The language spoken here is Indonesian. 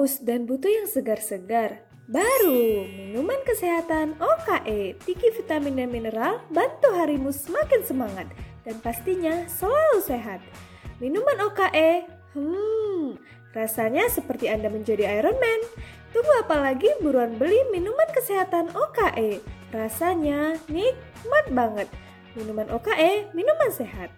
haus dan butuh yang segar-segar? Baru minuman kesehatan OKE, tinggi vitamin dan mineral, bantu harimu semakin semangat dan pastinya selalu sehat. Minuman OKE, hmm, rasanya seperti Anda menjadi Iron Man. Tunggu apa lagi buruan beli minuman kesehatan OKE. Rasanya nikmat banget. Minuman OKE, minuman sehat.